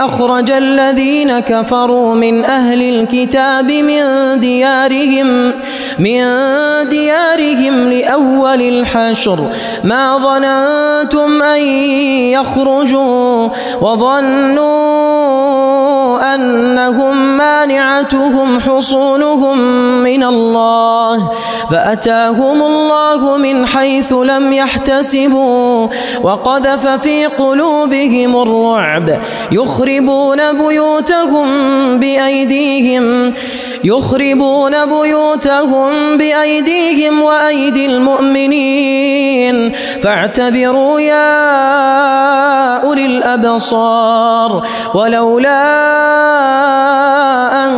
أخرج الذين كفروا من أهل الكتاب من ديارهم من ديارهم لأول الحشر. ما ظننتم أن يخرجوا وظنوا أنهم مانعتهم حصونهم من الله فأتاهم الله من حيث لم يحتسبوا. وقذف في قلوبهم الرعب يخربون بيوتهم بأيديهم يخربون بيوتهم بأيديهم وأيدي المؤمنين. فاعتبروا يا أولي الأبصار ولولا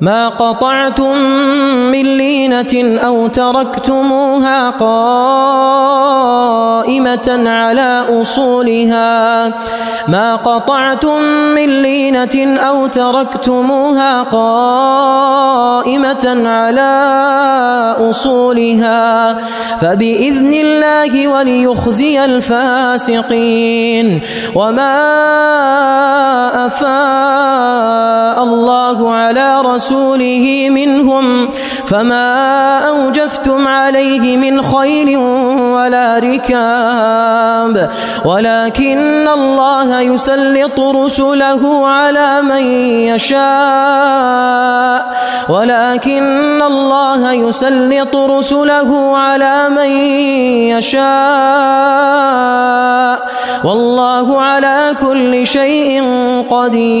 ما قطعتم من لينة أو تركتموها قائمة على أصولها. ما قطعتم من لينة أو تركتموها قائمة على أصولها فبإذن الله وليخزي الفاسقين وما أفاء الله على رسوله منهم فما أوجفتم عليه من خيل ولا ركاب ولكن الله يسلط رسله على من يشاء ولكن الله يسلط رسله على من يشاء والله على كل شيء قدير.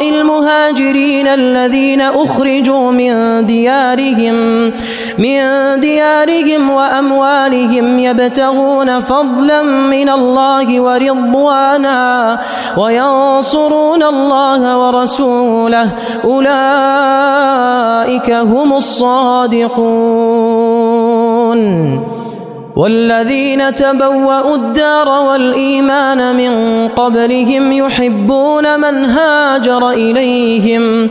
المهاجرين الذين أخرجوا من ديارهم من ديارهم وأموالهم يبتغون فضلا من الله ورضوانا وينصرون الله ورسوله. أولئك هم الصادقون. والذين تبوأوا الدار والإيمان من قبلهم يحبون من هاجر إليهم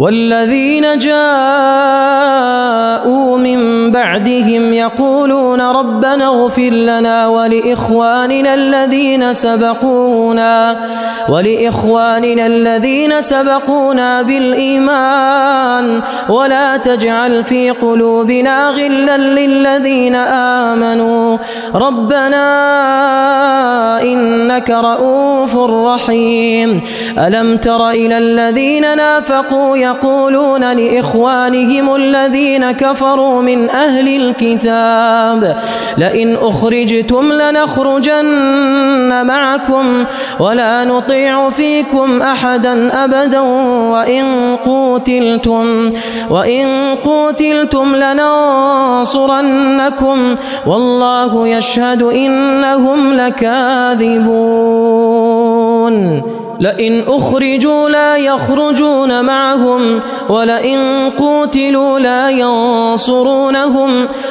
والذين جاءوا من بعدهم يقولون ربنا اغفر لنا ولإخواننا الذين سبقونا. ولإخواننا الذين سبقونا بالإيمان ولا تجعل في قلوبنا غلا للذين آمنوا. ربنا إنك رؤوف رحيم. ألم تر إلى الذين نافقوا يقولون لإخوانهم الذين كفروا من أهل الكتاب لئن أخرجتم لنخرجن معكم ولا نطيع فيكم أحدا أبدا وإن قوتلتم وإن قوتلتم لننصرنكم والله يشهد إنهم لكاذبون. لئن أخرجوا لا يخرجون معهم ولئن قوتلوا لا ينصرونهم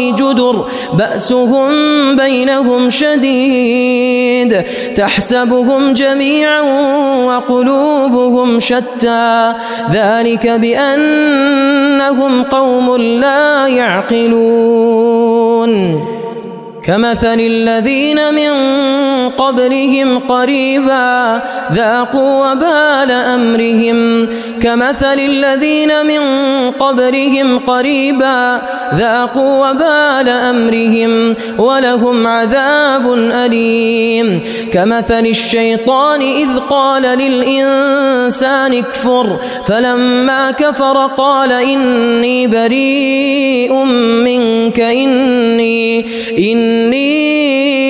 جدر بأسهم بينهم شديد. تحسبهم جميعا وقلوبهم شتى. ذلك بأنهم قوم لا يعقلون. كمثل الذين من قبلهم قريبا ذاقوا وبال أمرهم. كمثل الذين من قبرهم قريبا ذاقوا وبال أمرهم ولهم عذاب أليم. كمثل الشيطان إذ قال للإنسان اكفر فلما كفر قال إني بريء منك إني إني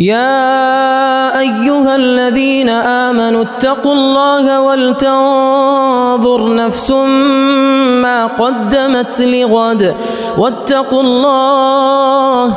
يا أيها الذين آمنوا اتقوا الله ولتنظر نفس ما قدمت لغد واتقوا الله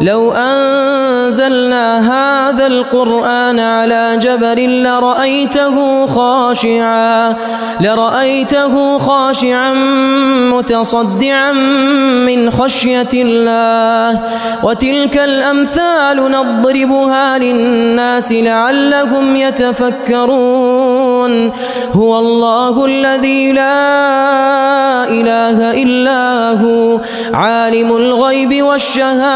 لو أنزلنا هذا القرآن على جبل لرأيته خاشعا لرأيته خاشعا متصدعا من خشية الله. وتلك الأمثال نضربها للناس لعلهم يتفكرون. هو الله الذي لا إله إلا هو عالم الغيب والشهادة.